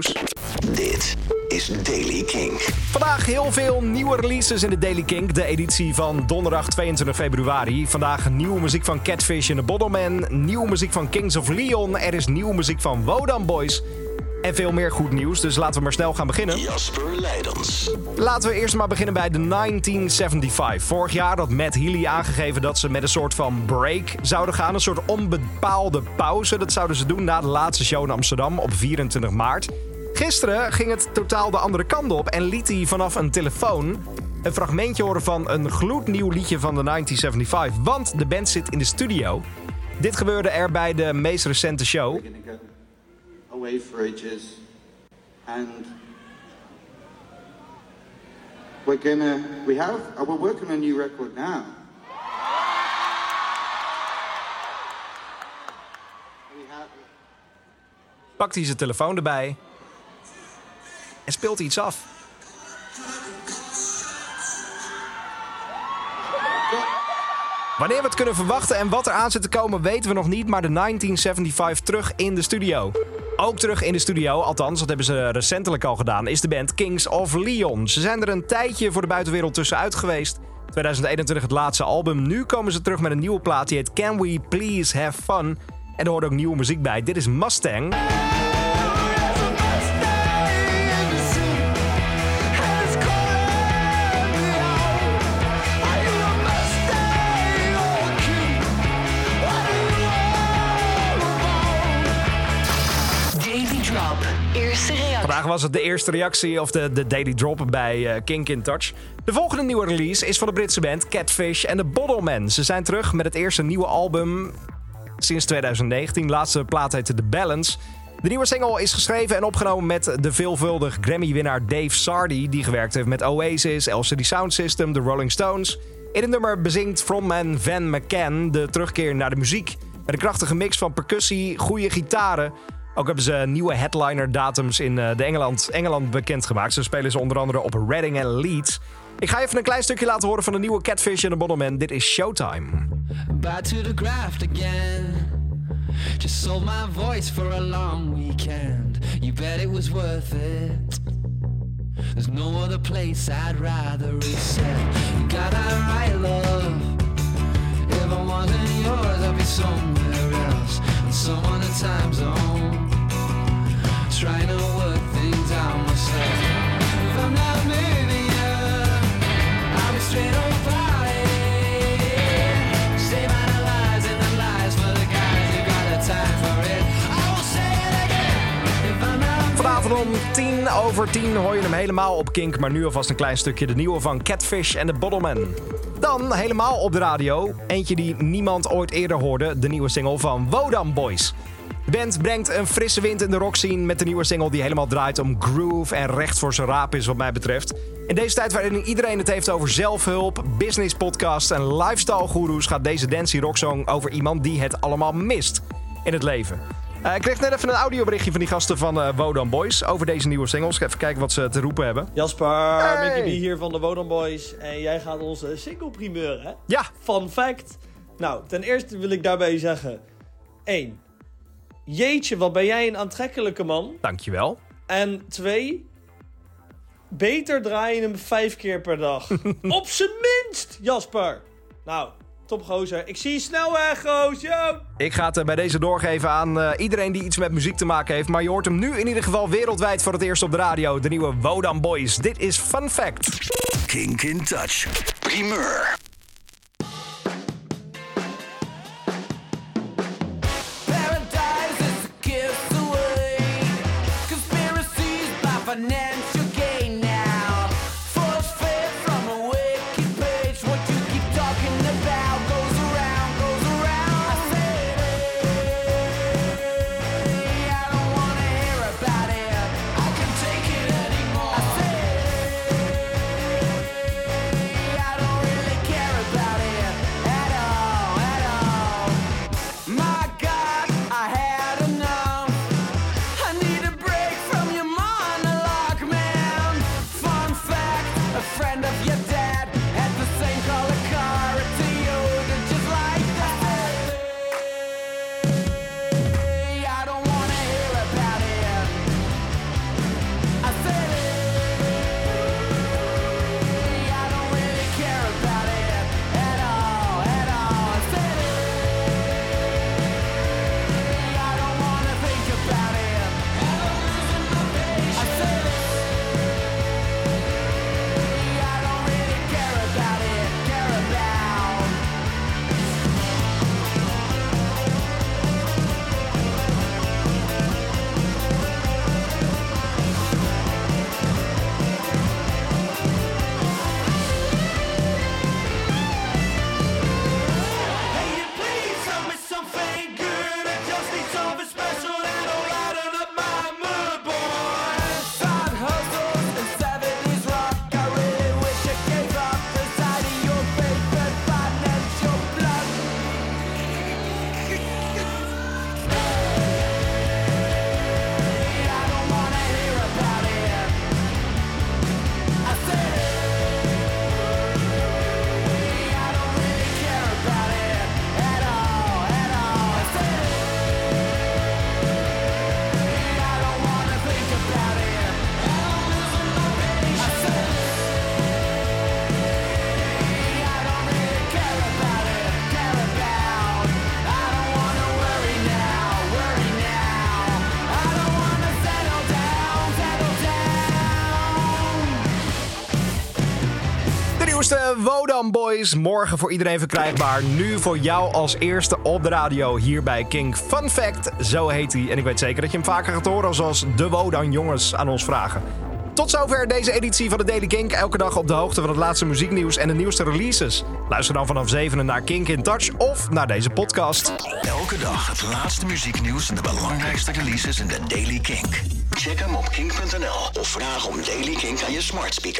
nieuws. Dit is Daily King. Vandaag heel veel nieuwe releases in de Daily Kink, de editie van donderdag 22 februari. Vandaag nieuwe muziek van Catfish in the Bottleman, nieuwe muziek van Kings of Leon, er is nieuwe muziek van Wodan Boys en veel meer goed nieuws. Dus laten we maar snel gaan beginnen. Jasper Leidens. Laten we eerst maar beginnen bij de 1975. Vorig jaar had Matt Healy aangegeven dat ze met een soort van break zouden gaan. Een soort onbepaalde pauze. Dat zouden ze doen na de laatste show in Amsterdam op 24 maart. Gisteren ging het totaal de andere kant op en liet hij vanaf een telefoon een fragmentje horen van een gloednieuw liedje van de 1975. Want de band zit in de studio. Dit gebeurde er bij de meest recente show. Away for ages and we're gonna we have uh, we're working on a new record now we have Pakt hij zijn telefoon erbij en speelt iets af. Wanneer we het kunnen verwachten en wat er aan zit te komen weten we nog niet, maar de 1975 terug in de studio. Ook terug in de studio, althans dat hebben ze recentelijk al gedaan, is de band Kings of Leon. Ze zijn er een tijdje voor de buitenwereld tussenuit geweest. 2021 het laatste album. Nu komen ze terug met een nieuwe plaat die heet Can We Please Have Fun. En er hoort ook nieuwe muziek bij. Dit is Mustang. Was het de eerste reactie of de, de Daily Drop bij eh, Kink in Touch. De volgende nieuwe release is van de Britse band Catfish en de Bottlemen. Ze zijn terug met het eerste nieuwe album sinds 2019. De laatste plaat heette The Balance. De nieuwe single is geschreven en opgenomen met de veelvuldig Grammy-winnaar Dave Sardi... die gewerkt heeft met Oasis, LCD Sound System, The Rolling Stones. In het nummer bezingt frontman Van McCann de terugkeer naar de muziek... met een krachtige mix van percussie, goede gitaren... Ook hebben ze nieuwe headliner-datums in eh, de Engeland, Engeland bekendgemaakt. Zo spelen ze onder andere op Reading en Leeds. Ik ga even een klein stukje laten horen van de nieuwe Catfish en de Bottleman. Dit is Showtime. Back to the graft again. Just sold my voice for a long weekend. You bet it was worth it. There's no other place I'd rather reset. You got that right, love. If Vanavond om tien over tien hoor je hem helemaal op Kink. Maar nu alvast een klein stukje de nieuwe van Catfish en de Bottleman. Dan helemaal op de radio. Eentje die niemand ooit eerder hoorde. De nieuwe single van Wodan Boys. De band brengt een frisse wind in de rockscene met de nieuwe single die helemaal draait om groove en recht voor zijn raap is wat mij betreft. In deze tijd waarin iedereen het heeft over zelfhulp, business podcasts en lifestyle gurus gaat deze Dancy Rocksong over iemand die het allemaal mist in het leven. Eh, ik kreeg net even een audioberichtje van die gasten van eh Wodan Boys over deze nieuwe singles. Ik ga even kijken wat ze te roepen hebben. Jasper, Hey. Mickey B hier van de Wodan Boys. En jij gaat onze single primeur, hè? Ja, Fun fact. Nou, ten eerste wil ik daarbij zeggen... 1. Jeetje, wat ben jij een aantrekkelijke man. dankjewel. En 2. Beter draai je hem vijf keer per dag. Op zijn minst, Jasper. Nou, top gozer. Ik zie je snel weg, goos. Yo. Ik ga het eh, bij deze doorgeven aan eh, iedereen die iets met muziek te maken heeft. Maar je hoort hem nu in ieder geval wereldwijd voor het eerst op de radio. De nieuwe Wodan Boys. Dit is Fun Fact. Kink in Touch. Primeur. Wodan Boys. Morgen voor iedereen verkrijgbaar. Nu voor jou als eerste op de radio hier bij King. Fun fact, zo heet hij. En ik weet zeker dat je hem vaker gaat horen zoals de Wodan jongens aan ons vragen. Tot zover deze editie van de Daily Kink. Elke dag op de hoogte van het laatste muzieknieuws en de nieuwste releases. Luister dan vanaf 7 naar Kink in Touch of naar deze podcast. Elke dag het laatste muzieknieuws en de belangrijkste releases in de Daily Kink. Check hem op kink.nl of vraag om Daily Kink aan je smart speaker.